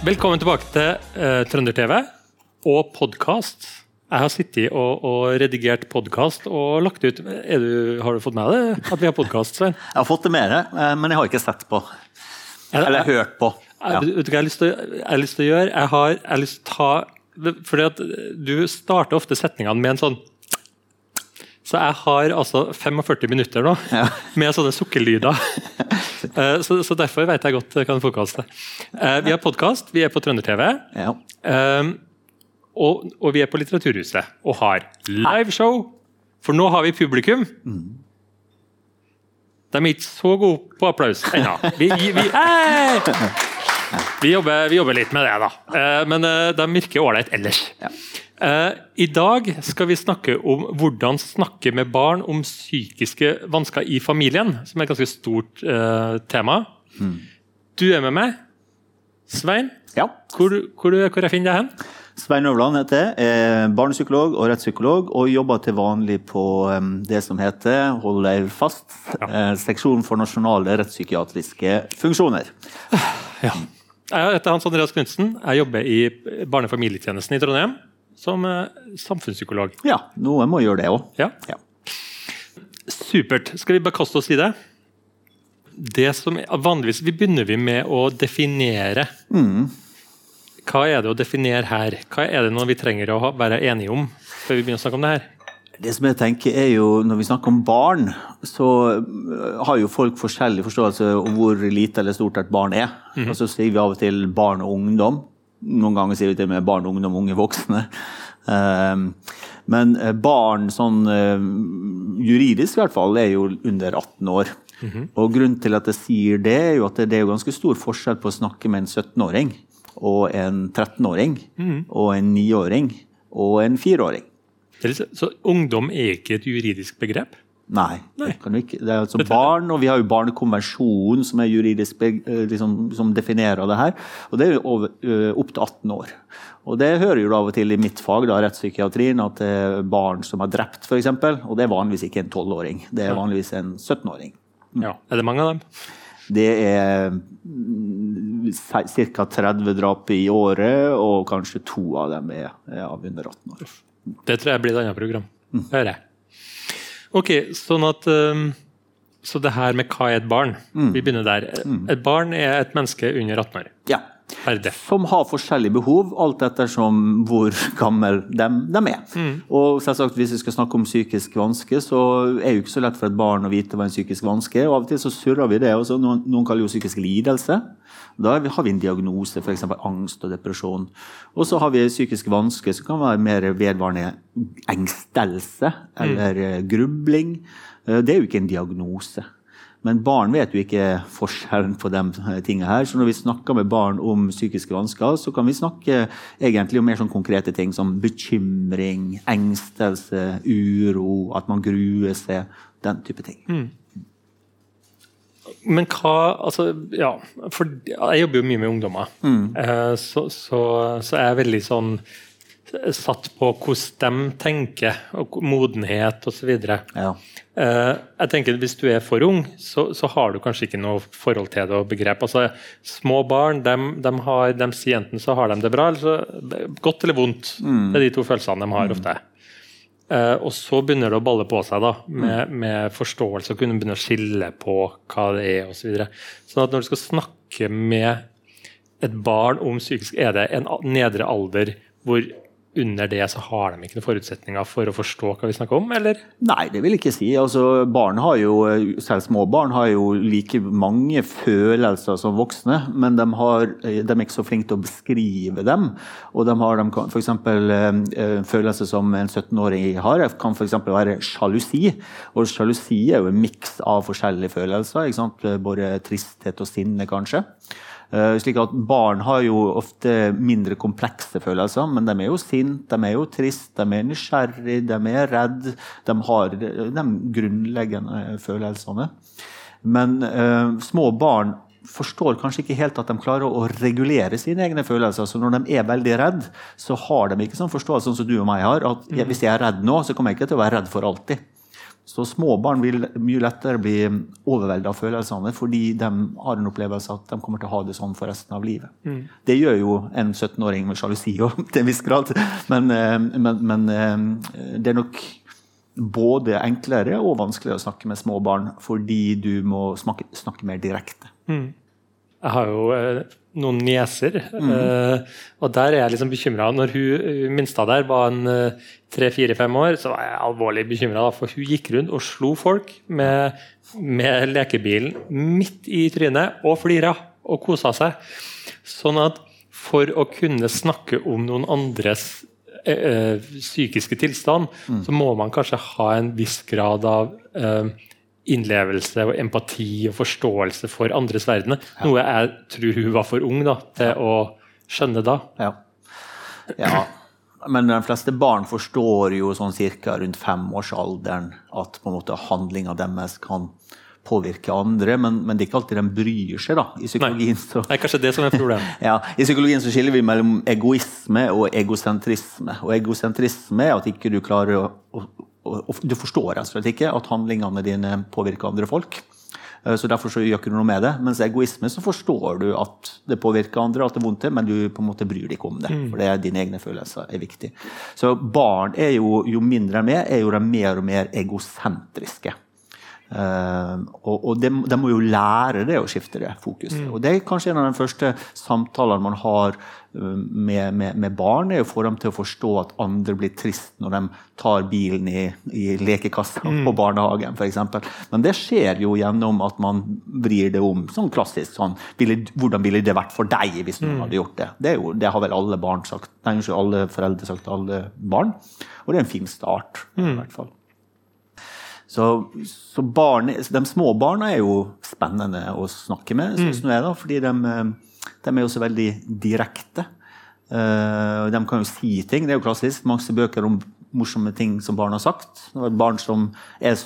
Velkommen tilbake til uh, Trønder-TV og podkast. Jeg har sittet og, og redigert podkast og lagt ut er du, Har du fått med deg at vi har podkast, Svein? Jeg har fått det med det, eh, men jeg har ikke sett på. Eller jeg, hørt på. Ja. Vet du hva jeg har lyst til, har lyst til å gjøre? Jeg har, jeg har lyst til å ta fordi at Du starter ofte setningene med en sånn Så jeg har altså 45 minutter nå Ja. med sånne sukkerlyder. Eh, så, så derfor vet jeg godt hva en podkast er. Eh, Vi har podkast, vi er på Trønder-TV. Ja. Og, og vi er på Litteraturhuset og har liveshow. For nå har vi publikum. De er ikke så gode på applaus ennå. Vi, vi, vi! Vi, jobber, vi jobber litt med det, da. Eh, men eh, de virker ålreit ellers. Ja. Eh, I dag skal vi snakke om hvordan snakke med barn om psykiske vansker i familien, som er et ganske stort eh, tema. Du er med meg. Svein, ja. hvor, hvor, hvor jeg finner deg hen? Svein Øvland heter jeg. er Barnepsykolog og rettspsykolog, og jobber til vanlig på det som heter, hold deg fast, ja. Seksjon for nasjonale rettspsykiatriske funksjoner. Ja. Jeg heter Hans Andreas Knutsen. Jeg jobber i barne- og familietjenesten i Trondheim som eh, samfunnspsykolog. Ja, noen må gjøre det òg. Ja. Ja. Supert. Skal vi bare kaste oss i det? Det som vanligvis, Vi begynner vi med å definere. Hva er det å definere her? Hva er det noe vi trenger å være enige om før vi begynner å snakke om det her? Det som jeg tenker er jo, Når vi snakker om barn, så øh, har jo folk forskjellig forståelse om hvor lite eller stort et barn er. Og så sier vi av og til barn og ungdom. Noen ganger sier vi til og med barn, ungdom, unge voksne. Ehm, Men eh, barn sånn eh, juridisk i hvert fall er jo under 18 år. Og Grunnen til at jeg sier det, er jo at det er ganske stor forskjell på å snakke med en 17-åring og en 13-åring og en 9-åring og en 4-åring. Det så ungdom er ikke et juridisk begrep? Nei, det kan vi ikke. Det er altså barn, og vi har jo Barnekonvensjonen som er juridisk liksom, som definerer det her. Og det er jo over, opp til 18 år. Og det hører jo av og til i mitt fag, da, rettspsykiatrien, at det er barn som er drept, f.eks. Og det er vanligvis ikke en 12-åring. Det er vanligvis en 17-åring. Ja. Er det mange av dem? Det er ca. 30 drap i året, og kanskje to av dem er av under 18 år. Det tror jeg blir et annet program. Hører jeg. Ok, sånn at um, Så det her med hva er et barn? Vi begynner der. Et barn er et menneske under 18 år. Ja. Som har forskjellige behov, alt ettersom hvor gammel de, de er. Og selvsagt, Hvis vi skal snakke om psykisk vanske, så er det jo ikke så lett for et barn å vite hva en psykisk vanske er. og Av og til så surrer vi det. også. Noen, noen kaller det jo psykisk lidelse. Da har vi- en diagnose, f.eks. angst og depresjon. Og så har vi psykisk vanske, som kan være mer vedvarende engstelse eller mm. grubling. Eh, Det er jo ikke en diagnose. Men barn vet jo ikke forskjellen på de tingene her. Så når vi snakker med barn om psykiske vansker, så kan vi snakke egentlig om mer sånn konkrete ting som bekymring, engstelse, uro, at man gruer seg. Den type ting. Men hva altså, ja, for Jeg jobber jo mye med ungdommer. Mm. så, så, så er jeg veldig sånn satt på hvordan de tenker, og modenhet osv. Ja. Uh, jeg tenker Hvis du er for ung, så, så har du kanskje ikke noe forhold til det og begrep. Altså, små barn de, de, har, de sier enten så har de det bra, eller så godt eller vondt. Det er de to følelsene de har ofte. Eh, og så begynner det å balle på seg da, med, med forståelse og kunne begynne å skille på hva det er osv. Så videre. sånn at når du skal snakke med et barn om psykisk Er det en nedre alder hvor under det så har de ikke noen forutsetninger for å forstå hva vi snakker om, eller? Nei, det vil jeg ikke si. Altså, barn har jo, selv små barn har jo like mange følelser som voksne, men de, har, de er ikke så flinke til å beskrive dem. Og de har f.eks. eksempel, eh, følelser som en 17-åring har, kan f.eks. være sjalusi. Og sjalusi er jo en miks av forskjellige følelser. Både tristhet og sinne, kanskje. Eh, slik at Barn har jo ofte mindre komplekse følelser, men de er jo sinte, de er jo trist, de er nysgjerrige, de er redde. De har de, de grunnleggende følelsene. Men eh, små barn forstår kanskje ikke helt at de klarer å regulere sine egne følelser. Så når de er veldig redd, så har de ikke sånn forståelse sånn som du og meg har. At jeg, hvis jeg er redd nå, så kommer jeg ikke til å være redd for alltid. Så små barn vil mye lettere bli overveldet av følelsene fordi de har en opplevelse at de kommer til å ha det sånn for resten av livet. Mm. Det gjør jo en 17-åring med sjalusi til en viss grad, men, eh, men, men, eh, det er nok både enklere og vanskeligere å snakke med små barn fordi du må snakke, snakke mer direkte. Mm. Jeg har jo eh, noen nieser, mm. uh, og der er jeg liksom bekymra. Når hun minsta der var en uh, tre-fire-fem år, så var jeg alvorlig bekymra. For hun gikk rundt og slo folk med, med lekebilen midt i trynet og flira og kosa seg. Sånn at for å kunne snakke om noen andres uh, psykiske tilstand, mm. så må man kanskje ha en viss grad av innlevelse og empati og forståelse for andres verden. Ja. Noe jeg tror hun var for ung da, til å skjønne da. Ja. ja. Men de fleste barn forstår jo sånn cirka rundt femårsalderen at på en måte handlinga deres kan påvirke andre, men, men, det er ikke alltid de bryr seg. da. I psykologien så, Nei, kanskje det som er problemet. ja, I psykologien så skiller vi mellom egoisme og egosentrisme. Og egosentrisme er at ikke du klarer å, å, du forstår rett og slett ikke at handlingene dine påvirker andre folk. Eh, så Derfor så gjør ikke du noe med det. Mens egoisme så forstår du at det påvirker andre, at det er vondt, men du på en måte bryr deg ikke om det. Mm. For det er dine egne følelser er viktig. Så barn er jo, jo mindre de er, er jo de mer og mer egosentriske. Uh, og, og de, de, må jo lære det å skifte det fokuset. Mm. Og det er kanskje en av de første samtalene man har uh, med, med, med, barn, er å få dem til å forstå at andre blir trist når de tar bilen i, i lekekassa mm. på barnehagen f.eks. Men det skjer jo gjennom at man vrir det om. Sånn klassisk sånn ville, Hvordan ville det vært for deg hvis noen mm. hadde gjort det? Det, jo, det, har vel alle barn sagt, nei, alle foreldre sagt alle barn. Og det er en fin start. i mm. hvert fall. Så, så barn, de små barna er jo spennende å snakke med, syns mm. jeg, da, fordi de, eh, de, er jo så veldig direkte. Uh, de kan jo si ting. Det er jo klassisk. Mange bøker om morsomme ting som barn har sagt. Det var barn som er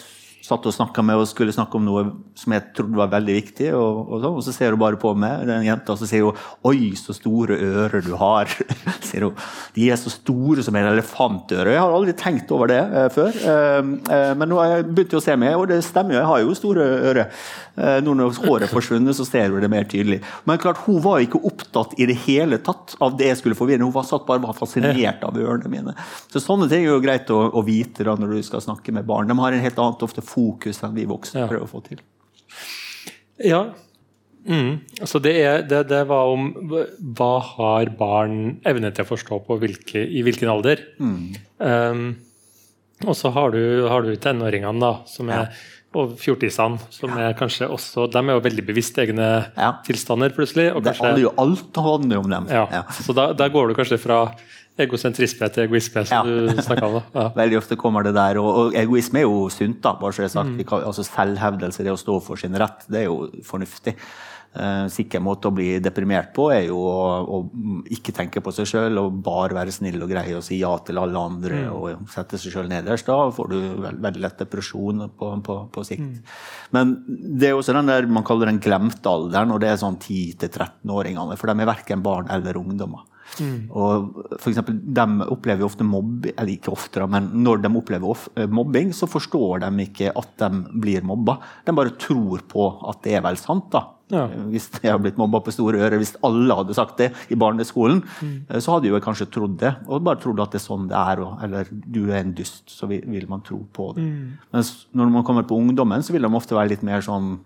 satt og snakka med og skulle snakke om noe som jeg trodde var veldig viktig. Og, og, så, og så ser hun bare på meg, den jenta, og så sier hun 'oi, så store ører du har'. sier hun. De er så store som en elefantøre. Jeg har aldri tenkt over det eh, før. Eh, eh, men nå har jeg begynt å se meg, og det stemmer jo, jeg har jo store ører. Eh, nå når håret forsvunnet, så ser hun det mer tydelig. Men klart, hun var ikke opptatt i det hele tatt av det jeg skulle få vite. Hun var satt bare var fascinert av ørene mine. Så sånne ting er jo greit å, å vite da når du skal snakke med barn. De har en helt annet ofte fokus enn vi voksne ja. prøver å få til. Ja. Mm. Altså det, er, det, det, var om hva har barn evne til å forstå på hvilke, i hvilken alder. Mm. Um, og så har du, har du tenåringene, da, som er ja. og fjortisene, som er kanskje også De er jo veldig bevisst egne ja. tilstander, plutselig. Og kanskje, det handler jo alt handler om dem. Ja. Så da, der går du kanskje fra egosentrisme til egoisme, som ja. du snakka om. Ja. Veldig ofte kommer det der. Og, og, egoisme er jo sunt. da, bare så det er sagt. Mm. Kan, altså Selvhevdelse, det å stå for sin rett, det er jo fornuftig. Uh, sikker måte å bli deprimert på er jo å, å ikke tenke på seg sjøl og bare være snill og grei og si ja til alle andre mm. og sette seg sjøl nederst. Da får du veld, veldig lett depresjon på, på, på sikt. Mm. Men det er også den der man kaller den glemte alderen, og det er sånn 10-13-åringene. For de er verken barn eller ungdommer. Mm. Og for eksempel, de opplever ofte mobbing, eller ikke ofte, men når de opplever eh, mobbing, så forstår de ikke at de blir mobba. De bare tror på at det er vel sant. da. Ja. Eh, hvis jeg har blitt mobba på store ører, hvis alle hadde sagt det i barneskolen, mm. Eh, så hadde jeg kanskje trodd det, og bare trodd at det er sånn det er. eller du er en dust, så vil man tro på det. Mm. Mens når man kommer på ungdommen, så vil de ofte være litt mer sånn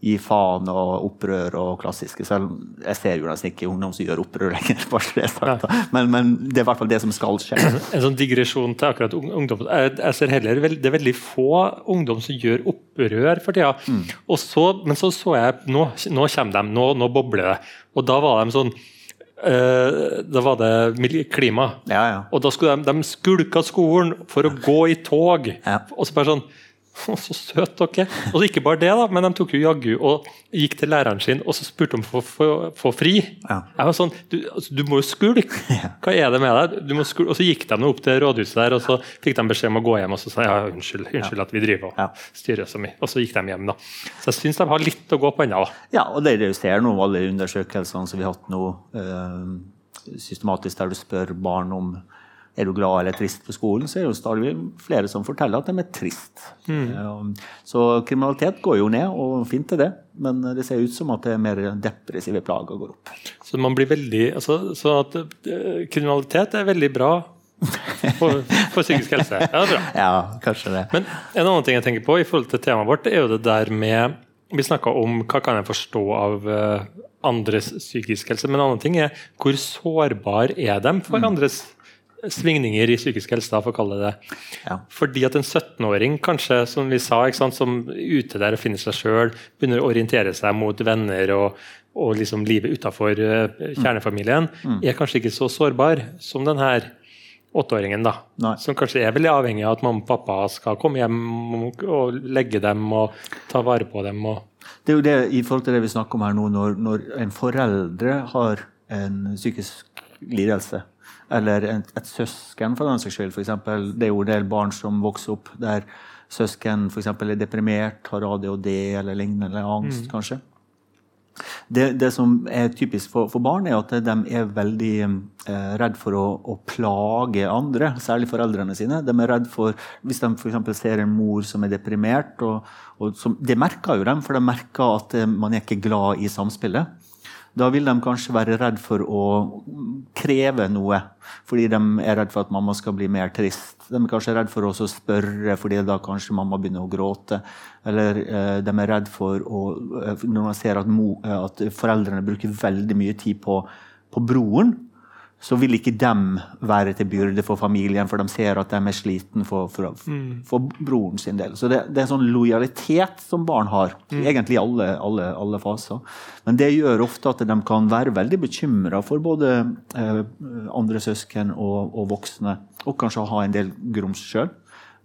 gi faen og opprør og klassiske. Selv jeg ser jo nesten ikke ungdom som gjør opprør lenger. Men, men, det er i hvert fall det som skal skje. En sånn digresjon til akkurat ungdom. Jeg, jeg ser heller Det er veldig få ungdom som gjør opprør for tida. Mm. Så, men så så jeg Nå, nå kommer de, nå, nå bobler det. Og da var de sånn Uh, da var det klima. Ja, ja. Og da skulle de, de skulka skolen for å gå i tog. Ja. Og så bare sånn så søt dere. Og ikke bare det, da, men de tok jo jaggu og gikk til læreren sin og så spurte om å få fri. Ja. Jeg var sånn, du, altså, du, må jo skulke! Hva er det med deg? Og så gikk de opp til rådhuset der, og så fikk de beskjed om å gå hjem. Og så sa ja, unnskyld, unnskyld at vi driver og styrer så mye. Og så gikk de hjem. da. Så jeg syns de har litt å gå på ennå. Ja, og det er noen av nå, alle undersøkelsene som vi har hatt nå, øh, systematisk, der du spør barn om er du glad eller trist på skolen, så er det jo stadig flere som forteller at de er trist. Mm. Så kriminalitet går jo ned, og fint er det. Men det ser ut som at det er mer depressive plager går opp. Så man blir veldig, altså, så at uh, kriminalitet er veldig bra for, for, psykisk helse? Ja, bra. ja, kanskje det. Men en annen ting jeg tenker på i forhold til temaet vårt, er jo det der med Vi snakka om hva kan jeg forstå av uh, andres psykisk helse, men en annen ting er hvor sårbar er de for mm. andres svingninger i psykisk helse, for å kalle det det. Ja. Fordi at en 17-åring kanskje, som vi sa, sant, som ute der og finner seg sjøl, begynner å orientere seg mot venner og, og liksom livet utafor uh, kjernefamilien, mm. er kanskje ikke så sårbar som den her åtteåringen, da. Nei. Som kanskje er veldig avhengig av at mamma og pappa skal komme hjem og legge dem og ta vare på dem. Det er jo det i forhold til det vi snakker om her nå, når, når en foreldre har en psykisk lidelse eller et, et søsken, for den saks skyld. For eksempel, det er jo en del barn som vokser opp der søsken for eksempel, er deprimert, har ADHD eller lignende, eller angst, mm. kanskje. Det, det, som er typisk for, for, barn, er at de er veldig eh, redd for å, å, plage andre, særlig foreldrene sine. De er redd for, Hvis de for ser en mor som er deprimert, og, og som, det merker jo dem, for de merker at eh, man er ikke glad i samspillet. Da vil de kanskje være redd for å kreve noe, fordi de er redd for at mamma skal bli mer trist. De er kanskje redd for å spørre, fordi da kanskje mamma begynner å gråte. Eller eh, de er redd for å eh, Når man ser at, mo, eh, at foreldrene bruker veldig mye tid på, på broren, så vil ikke dem være til byrde for familien, for de ser at de er sliten for, for, mm. for broren sin del. Så det, det, er en sånn lojalitet som barn har, mm. egentlig i alle, alle, alle, faser. Men det gjør ofte at de kan være veldig bekymra for både eh, andre søsken og, og, voksne, og kanskje ha en del grums sjøl,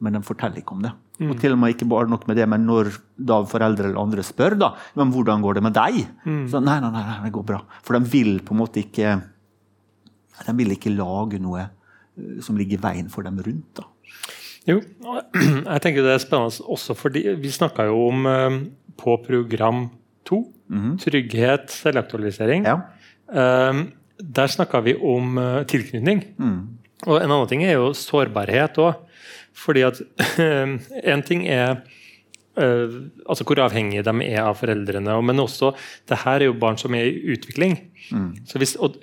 men de forteller ikke om det. Mm. Og til og med ikke bare nok med det, men når da foreldre eller andre spør da, men hvordan går det med deg, mm. så nei, nei, nei, det går bra. For de vil på en måte ikke de vil ikke lage noe eh, som ligger i veien for dem rundt. da. Jo, jeg tenker det er spennende også fordi vi snakka jo om eh, på program to mm -hmm. trygghet, selvaktualisering. Ja. Um, der snakka vi om uh, tilknytning. Mm. Og en annen ting er jo sårbarhet òg. Fordi at en ting er uh, altså hvor avhengige de er av foreldrene, men også det her er jo barn som er i utvikling. Mm. Så hvis, og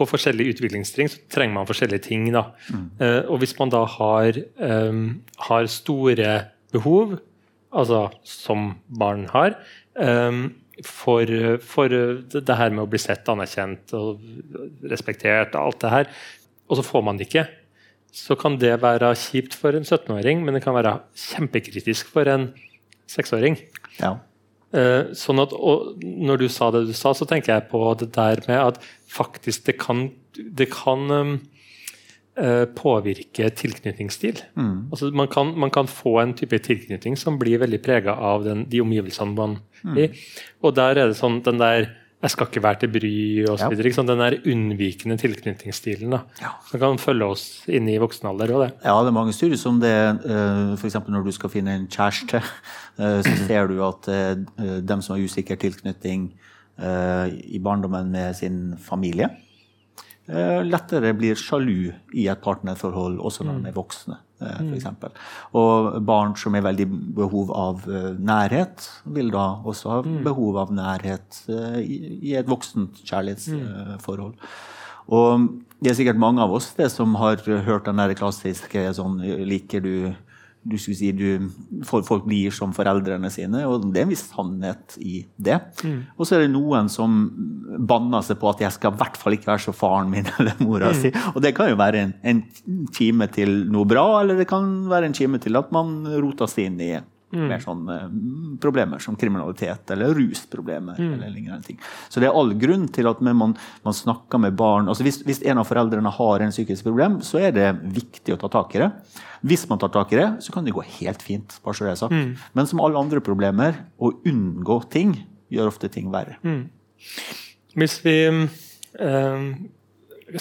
på forskjellige utviklingstrinn så trenger man forskjellige ting. Da. Mm. Uh, og hvis man da har, um, har, store behov, altså som barn har, um, for, for, det her med å bli sett, anerkjent og respektert, alt det her, og så får man det ikke, så kan det være kjipt for en 17-åring, men det kan være kjempekritisk for en seksåring. Ja. Uh, sånn at, når du sa det du sa, så tenker jeg på det der med at faktisk det kan, det kan um, uh, påvirke tilknytningsstil. Mm. Altså man kan, man, kan, få en type tilknytning som blir veldig prega av den, de omgivelsene man mm. er i. Og der er det sånn den der jeg skal ikke være til bry osv. Ja. Den der unnvikende tilknytningsstilen da, ja. Den kan følge oss inn i voksen alder. Det. Ja, det er mange studier som det. Uh, F.eks. når du skal finne en kjæreste, uh, så ser du at uh, dem som har usikker tilknytning i barndommen med sin familie, lettere blir sjalu i et partnerforhold også når de er voksne. For eksempel. Og barn som har veldig behov av eh, nærhet, vil da også ha mm. behov av nærhet eh, i et voksent kjærlighetsforhold. Og det er sikkert mange av oss det som har hørt den der klassiske sånn Liker du du skulle si du, folk blir som foreldrene sine, og det er en viss sannhet i det. Mm. Og så er det noen som banner seg på at 'jeg skal i hvert fall ikke være så faren min' eller mora mm. si. Og det kan jo være en, en kime til noe bra, eller det kan være en kime til at man roter seg inn i Mm. Mer sånne problemer som kriminalitet eller rusproblemer. Mm. eller lignende ting. Så det er all grunn til at man, man snakker med barn altså hvis, hvis, en av foreldrene har en psykisk problem, så er det viktig å ta tak i det. Hvis man tar tak i det, så kan det gå helt fint. bare så det er sagt. Mm. Men som alle andre problemer, å unngå ting gjør ofte ting verre. Mm. Hvis vi øh,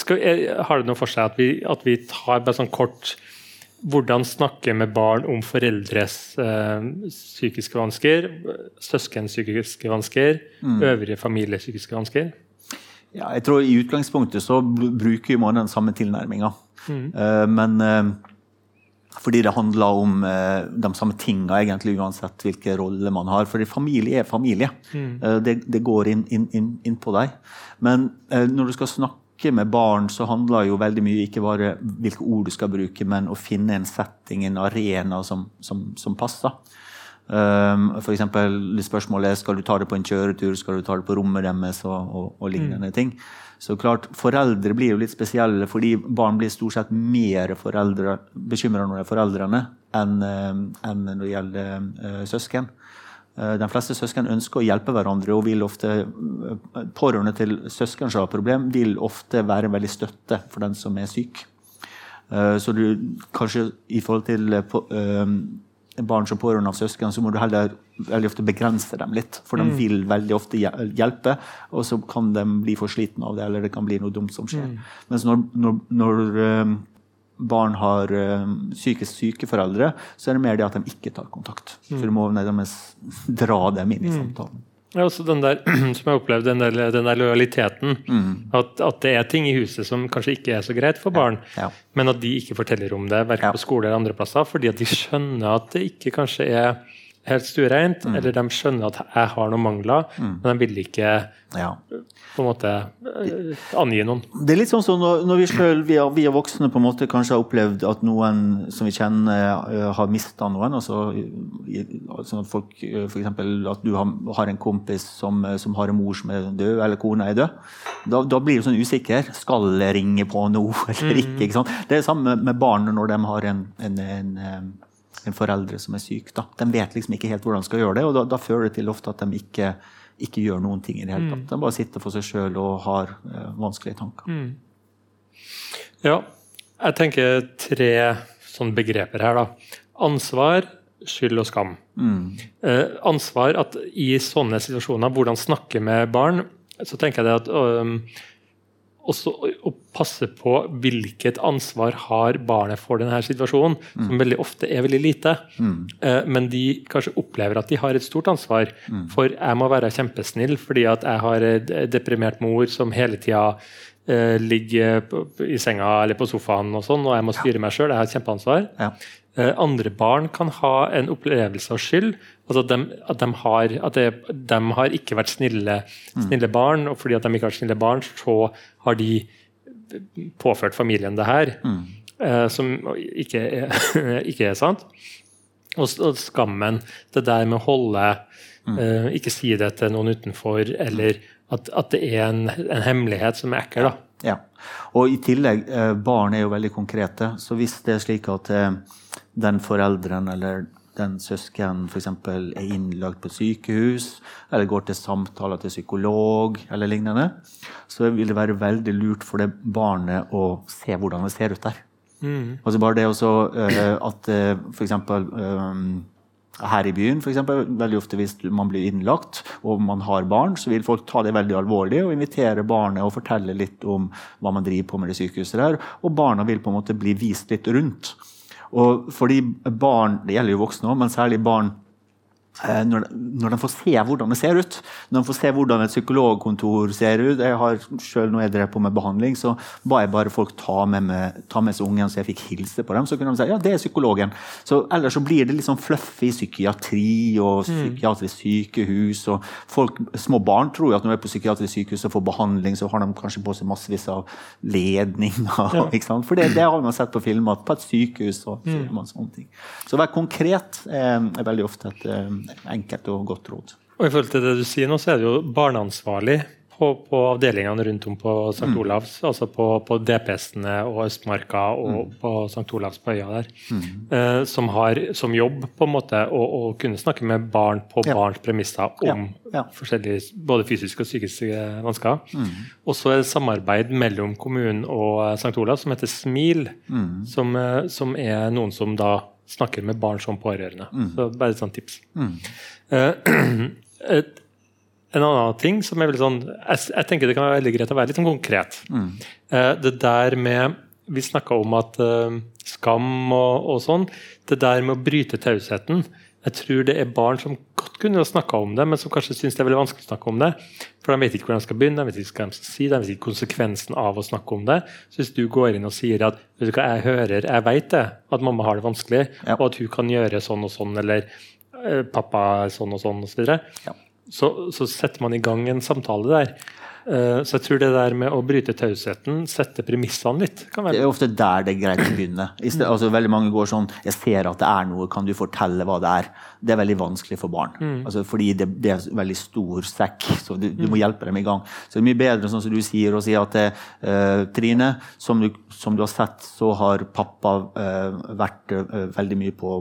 skal, Har det noe for seg at vi, at vi tar bare sånn kort hvordan snakke med barn om foreldres eh, psykiske vansker, søskens psykiske vansker, mm. øvrige families psykiske vansker? Ja, jeg tror I utgangspunktet så bruker man den samme tilnærminga. Eh, men eh, fordi det handler om eh, de samme tinga egentlig uansett hvilken rolle man har. Fordi familie er familie. Eh, det, det, går inn, inn, inn, inn på deg. Men eh, når du skal snakke med barn, så handler jo veldig mye ikke bare hvilke ord du skal bruke, men å finne en setting, en arena som, som, som passer. Um, eksempel, spørsmålet skal du ta det på en kjøretur, skal du ta det på rommet deres og, og, og lignende mm. ting. Så klart, Foreldre blir jo litt spesielle, fordi barn blir stort sett mer bekymra når det er foreldrene, enn, eh, enn når det gjelder uh, søsken. Uh, de fleste søsken ønsker å hjelpe hverandre, og vil ofte, uh, pårørende til søsken som har problem, vil ofte være veldig støtte for den som er syk. Så du kanskje i forhold til barn som pårørende av søsken, så må du heller veldig ofte begrense dem litt. For de mm. vil veldig ofte hjelpe, og så kan de bli for slitne av det, eller det kan bli noe dumt som skjer. Mm. Mens når, når, når barn har um, psykisk syke foreldre, så er det mer det at de ikke tar kontakt. Mm. Så du må nærmest dra dem inn i mm. samtalen. Ja, også den der, som jeg opplevde, den der, den der lojaliteten. Mm. At, at, det er ting i huset som kanskje ikke er så greit for barn, ja, ja. men at de ikke forteller om det, verken ja. på skole eller andre plasser, fordi at de skjønner at det ikke kanskje er helt stuereint, mm. eller de skjønner at jeg har noen mangler, mm. men de vil ikke ja. På en måte uh, angi noen. Det er litt sånn som når, når vi selv, vi, vi er voksne på en måte kanskje har opplevd at noen som vi kjenner, uh, har mista noen. altså, altså folk, uh, for eksempel, at du har, har en kompis som, som, har en mor som er død, eller kona er død. Da, da blir du sånn usikker. Skal jeg ringe på noe eller mm. ikke? ikke det er det samme med barn når de har en, en, en en foreldre som er syk. Da. De vet liksom ikke helt hvordan de skal gjøre det, og da, da fører det til ofte at de ikke, ikke, gjør noen ting i det hele tatt. Mm. De bare sitter for seg sjøl og har uh, vanskelige tanker. Mm. Ja, jeg tenker tre sånne begreper her, da. Ansvar, skyld og skam. Mm. Eh, ansvar at i sånne situasjoner, hvordan snakke med barn, så tenker jeg det at um, også å passe på hvilket ansvar har barnet for denne situasjonen, mm. som veldig ofte er veldig lite. Mm. Eh, men de kanskje opplever at de har et stort ansvar. Mm. For jeg må være kjempesnill fordi at jeg har en deprimert mor som hele tida eh, ligger i senga eller på sofaen, og sånn, og jeg må styre meg sjøl. Jeg har et kjempeansvar. Ja. Eh, andre barn kan ha en opplevelse av skyld. altså At de, at de, har, at de, de har, ikke vært snille, mm. snille, barn, og fordi at de ikke har vært snille barn, så har de påført familien det her. Mm. Uh, som ikke er, ikke er sant. Og, og, skammen, det der med å holde mm. uh, Ikke si det til noen utenfor, eller at, at det er en, en, hemmelighet som er ekkel. da. Ja. Og i tillegg, uh, barn er jo veldig konkrete. Så hvis det er slik at den forelderen eller den søsken f.eks. er innlagt på sykehus, eller går til samtaler til psykolog eller lignende, så vil det være veldig lurt for det barnet å se hvordan det ser ut der. Mm. Altså bare det også uh, at eh, f.eks. Her i byen, for eksempel, veldig ofte hvis man blir innlagt og man har barn, så vil folk ta det veldig alvorlig og invitere barnet og fortelle litt om hva man driver på med det sykehuset der. Og barna vil på en måte bli vist litt rundt. Og fordi barn, Det gjelder jo voksne òg, men særlig barn når, når, de får se hvordan det ser ut, når de får se hvordan et psykologkontor ser ut jeg har selv Når jeg drev på med behandling, så ba jeg bare folk ta med, med, ta med seg ungen, så jeg fikk hilse på dem. Så kunne de si ja, det er psykologen. Så Ellers så blir det litt sånn fluffy psykiatri og mm. psykiatrisk sykehus. og folk, Små barn tror jo at når de er på psykiatrisk sykehus og får behandling, så har de kanskje på seg massevis av ledninger. Ja. ikke sant? For det, det, har man sett på film, at på et sykehus så mm. man sånne ting. Så å være konkret er, er veldig ofte et eh, enkelt og godt råd. Og I forhold til det du sier nå, så er det jo barneansvarlig på, på avdelingene rundt om på St. Mm. Olavs, altså på, på DPS-ene og Østmarka og mm. på St. Olavs på øya der, mm. eh, som har som jobb på en måte å, å kunne snakke med barn på ja. barns premisser om ja. Ja. forskjellige både fysiske og psykiske vansker. Mm. Og så er det samarbeid mellom kommunen og St. Olavs som heter SMIL, mm. som, eh, som er noen som da snakker med barn som pårørende. Mm. Så bare et sånt tips. Mm. Uh, et, en annen ting som er veldig sånn jeg, jeg, tenker det kan være veldig greit å være litt sånn konkret. Mm. Uh, det der med Vi snakka om at uh, skam og, og, sånn. Det der med å bryte tausheten Jeg tror det er barn som godt kunne snakka om det, men som kanskje syns det er veldig vanskelig å snakke om det. For de vet ikke hvor de skal begynne, de vet ikke hva de skal si, de vet ikke konsekvensen av å snakke om det. Så hvis du går inn og sier at vet du hva, jeg hører, jeg vet det, at mamma har det vanskelig, Ja. og at hun kan gjøre sånn og sånn, eller eh, pappa sånn og sånn, osv., så, Ja. så, så setter man i gang en samtale der. Eh, så jeg tror det der med å bryte tausheten, sette premissene litt, kan Det er ofte der det er greit å begynne. Altså, veldig mange går sånn 'Jeg ser at det er noe, kan du fortelle hva det er?' Det er veldig vanskelig for barn. Altså, fordi det, det er veldig stor sekk, så du, du må hjelpe dem i gang. Så det er mye bedre, sånn som du sier, å si at uh, 'Trine, som du, som du har sett, så har pappa uh, vært uh, veldig mye på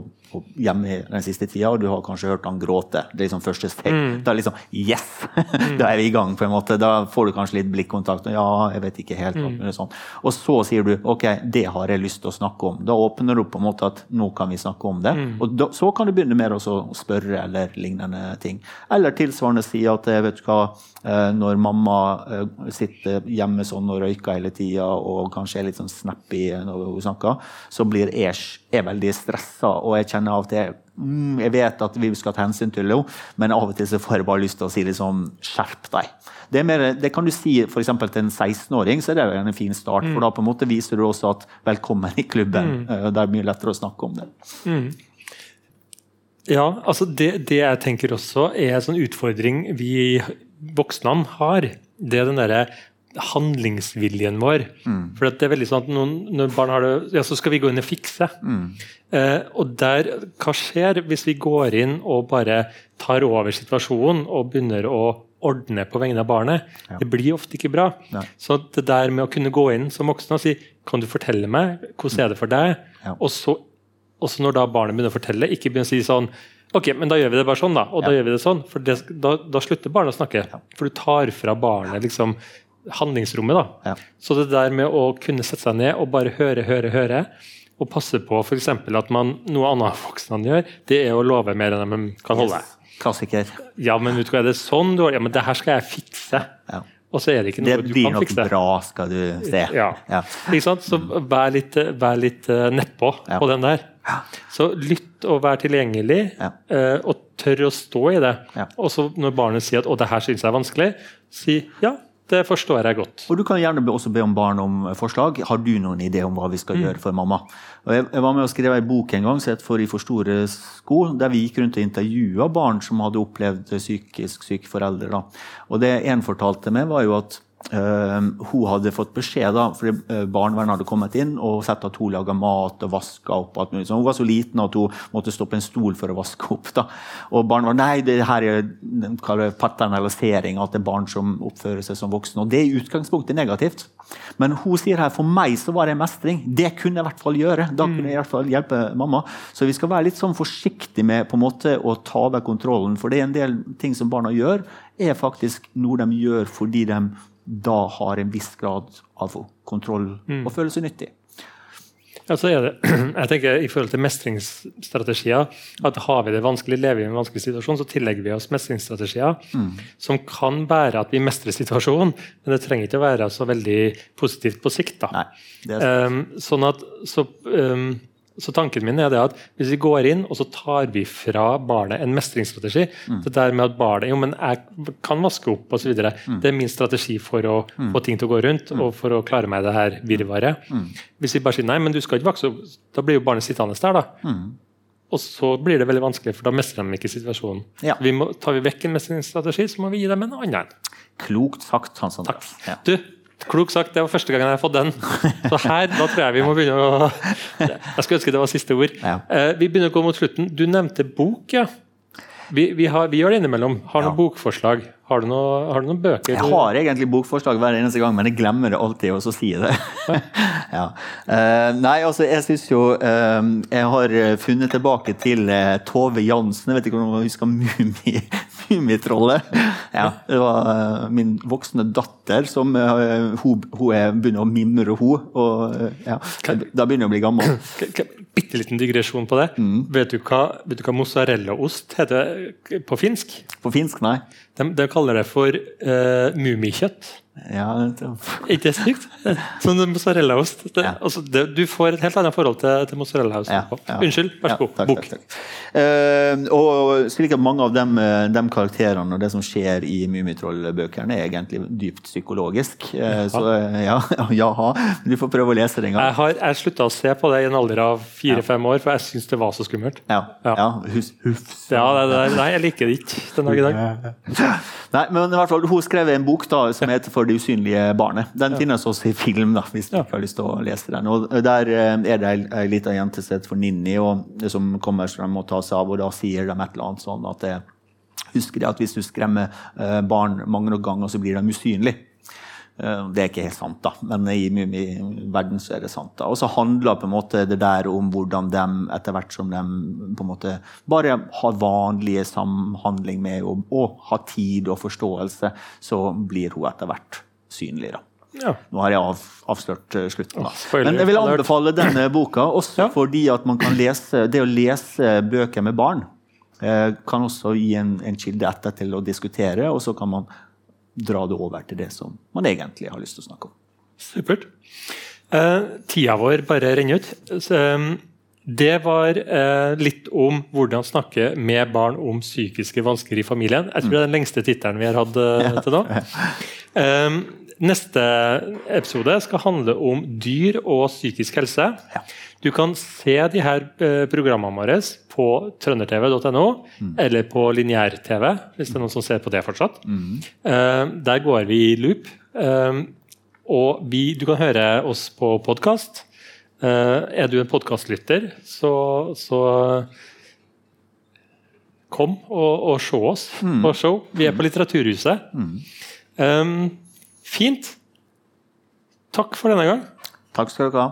hjemme den siste tida, og du har kanskje hørt han gråte. Det er liksom første steg. Da er liksom Yes! da er vi i gang, på en måte. Da får du kanskje litt blikkontakt. og Ja, jeg vet ikke helt. Mm. sånn. Og så sier du ok, det har jeg lyst til å snakke om. Da åpner du på en måte at nå kan vi snakke om det. Og da, så kan du begynne mer å spørre eller lignende ting. Eller tilsvarende si at eh, vet du hva, eh, når mamma eh, sitter hjemme sånn og røyker hele tida og kanskje er litt sånn snappy når hun snakker, så blir jeg, jeg veldig stressa, og jeg kjenner av og til mm, Jeg vet at vi skal ta hensyn til henne, men av og til så får jeg bare lyst til å si liksom skjerp deg. Det, er mer, det kan du si for til en 16-åring, så er det en fin start. For da på en måte viser du også at velkommen i klubben. Mm. Det er mye lettere å snakke om det. Ja, altså det, det jeg tenker også er en sånn utfordring vi voksne har. Det er den derre handlingsviljen vår. For det er veldig sånn at noen, når barn har det Ja, så skal vi gå inn og fikse. Eh, og der, hva skjer hvis vi går inn og bare tar over situasjonen og begynner å ordne på vegne av barnet? Det blir ofte ikke bra. Ja. Så det der med å kunne gå inn som voksen og si Kan du fortelle meg hvordan er det for deg? Ja. Og så også når da barnet begynner å fortelle, ikke begynner å si sånn Ok, men da gjør vi det bare sånn, da. Og da gjør vi det sånn. For det, da, da slutter barnet å snakke. For du tar fra barnet liksom handlingsrommet. da. Ja. Så det der med å kunne sette seg ned og bare høre, høre, høre, og passe på f.eks. at man, noe annet voksne gjør, det er å love mer enn de kan holde. Klassiker. Ja, men vet du hva, er det sånn du har Ja, men det her skal jeg fikse. Ja. Og så er det ikke Det noe du blir nok bra, skal du se. Ja. Ja. Ikke sant? Så vær litt, vær litt eh, nedpå på den der. Så lytt og vær tilgjengelig, eh, og tør å stå i det. Og så når barnet sier at 'å, det her syns jeg er vanskelig', si 'ja, det forstår jeg godt'. Og Du kan gjerne også be om barn om forslag. Har du noen idé om hva vi skal gjøre for mamma? Og jeg, jeg var med og skrev ei bok en gang som het 'For i for store sko', der vi gikk rundt og intervjua barn som hadde opplevd psykisk syke foreldre. Da. Og det en fortalte meg, var jo at hun hadde fått beskjed, da, fordi uh, barnevernet hadde kommet inn og sett at hun laga mat og vaska opp. At, alt mulig. Så hun var så liten at hun måtte stoppe en stol for å vaske opp. Da. Og barnevernet nei, det her er paternalisering, at det er barn som oppfører seg som voksne. Og det er i utgangspunktet negativt. Men hun sier her for meg så var det mestring. Det kunne jeg i hvert fall gjøre. Da kunne jeg i hvert fall hjelpe mamma. Så vi skal være litt sånn forsiktige med på en måte å ta over kontrollen. For det er en del ting som barna gjør, er faktisk noe de gjør fordi de da har en viss grad av kontroll og føler seg nyttig. Altså det, jeg tenker I forhold til mestringsstrategier at Har vi det vanskelig, lever vi i en vanskelig situasjon, så tillegger vi oss mestringsstrategier som kan bære at vi mestrer situasjonen, men det trenger ikke å være så veldig positivt på sikt. da. Nei, er Um, sånn at, så, um, så tanken min er det at hvis vi går inn og så tar vi fra barnet en mestringsstrategi Det der med at barnet jo, men jeg kan vaske opp osv. videre Det er min strategi for å få ting til å gå rundt og for å klare meg det her virvaret. Hvis vi bare sier nei, men du skal ikke vokse opp, da blir jo barnet sittende der. da. Og så blir det veldig vanskelig, for da mestrer de ikke situasjonen. Ja. Vi må, tar vi vekk en mestringsstrategi, så må vi gi dem en annen. klokt sagt, Hans Andreas. Ja. Du, klok sagt, det var første gangen jeg har fått den. Så her, da tror jeg vi må begynne å Jeg skulle ønske det var siste ord. Ja. Eh, vi begynner å gå mot slutten. Du nevnte bok, ja. Vi, vi, har, vi gjør det innimellom. Har du Ja. noen bokforslag? Har du, noe, har du noen bøker? Jeg har egentlig bokforslag hver eneste gang, men jeg glemmer det alltid å så si det. ja. uh, nei, altså, jeg syns jo uh, Jeg har funnet tilbake til uh, Tove Jansen. Jeg vet ikke om du husker Mummi- Mummitrollet? ja, det var eh, min voksne datter som eh, hun, hun er, begynner å mimre, hun. Og eh, ja, da begynner hun å bli gammel. Bitte liten digresjon på det. Mm. Vet, du hva, vet du hva mozzarellaost heter på finsk? På finsk, nei. De, de kaller det for uh, mummikjøtt. Ja, ikke det sykt? Som mozzarellaost. Ja. altså, du får et helt annet forhold til, til mozzarellaost. Ja, ja. Unnskyld, vær så god. takk, Bok. takk, takk. Uh, og slik at mange av de, de karakterene og det som skjer i Mummitroll-bøkene, er egentlig dypt psykologisk. Eh, så eh, ja, jaha. Du får prøve å lese det en gang. Jeg har jeg slutta å se på det i en alder av fire-fem år, for jeg syns det var så skummelt. Ja, Ja. ja. Hus, hufs. Ja, det, det, Nei, jeg liker det ikke den dag i dag. Nei, men i hvert fall, Hun skrev en bok da, som heter 'For det usynlige barnet'. Den finnes også i film, da, hvis du Ja. ikke har lyst til å lese den. Og Der eh, er det ei- lita jente som heter for Ninni, og som kommer frem de må ta seg av, og da sier de et eller annet sånn at det, husker det at hvis du skremmer eh, barn mange nok ganger, så blir de usynlige. Eh, Det er ikke helt sant, da, men i Mummi-verden så er det sant. da. Og så handler på en måte det der om hvordan de, etter hvert som de på en måte bare har vanlige samhandling med og, og har tid og forståelse, så blir hun etter hvert synlig. da. Ja. Nå har jeg av, avslørt eh, slutten. da. Men jeg vil anbefale denne boka, også fordi at man kan lese, det å lese bøker med barn eh, kan også gi en, en kilde etter til å diskutere, og så kan man dra det over til det som man egentlig har lyst til å snakke om. Supert. Eh, tida vår bare renner ut. Så, eh, det var eh, litt om hvordan snakke med barn om psykiske vansker i familien. Jeg tror det er den lengste tittelen vi har hatt eh, til nå. Neste episode skal handle om dyr og psykisk helse. Ja. Du kan se de her eh, programmene våre på trøndertv.no eller på lineær-TV, hvis det er noen som ser på det fortsatt. Eh, der går vi i loop. Eh, og vi, du kan høre oss på podkast. er du en podkastlytter, så, så kom og, og se oss på show. Vi er på Litteraturhuset. Um, fint. Takk for denne gang. Takk skal dere ha.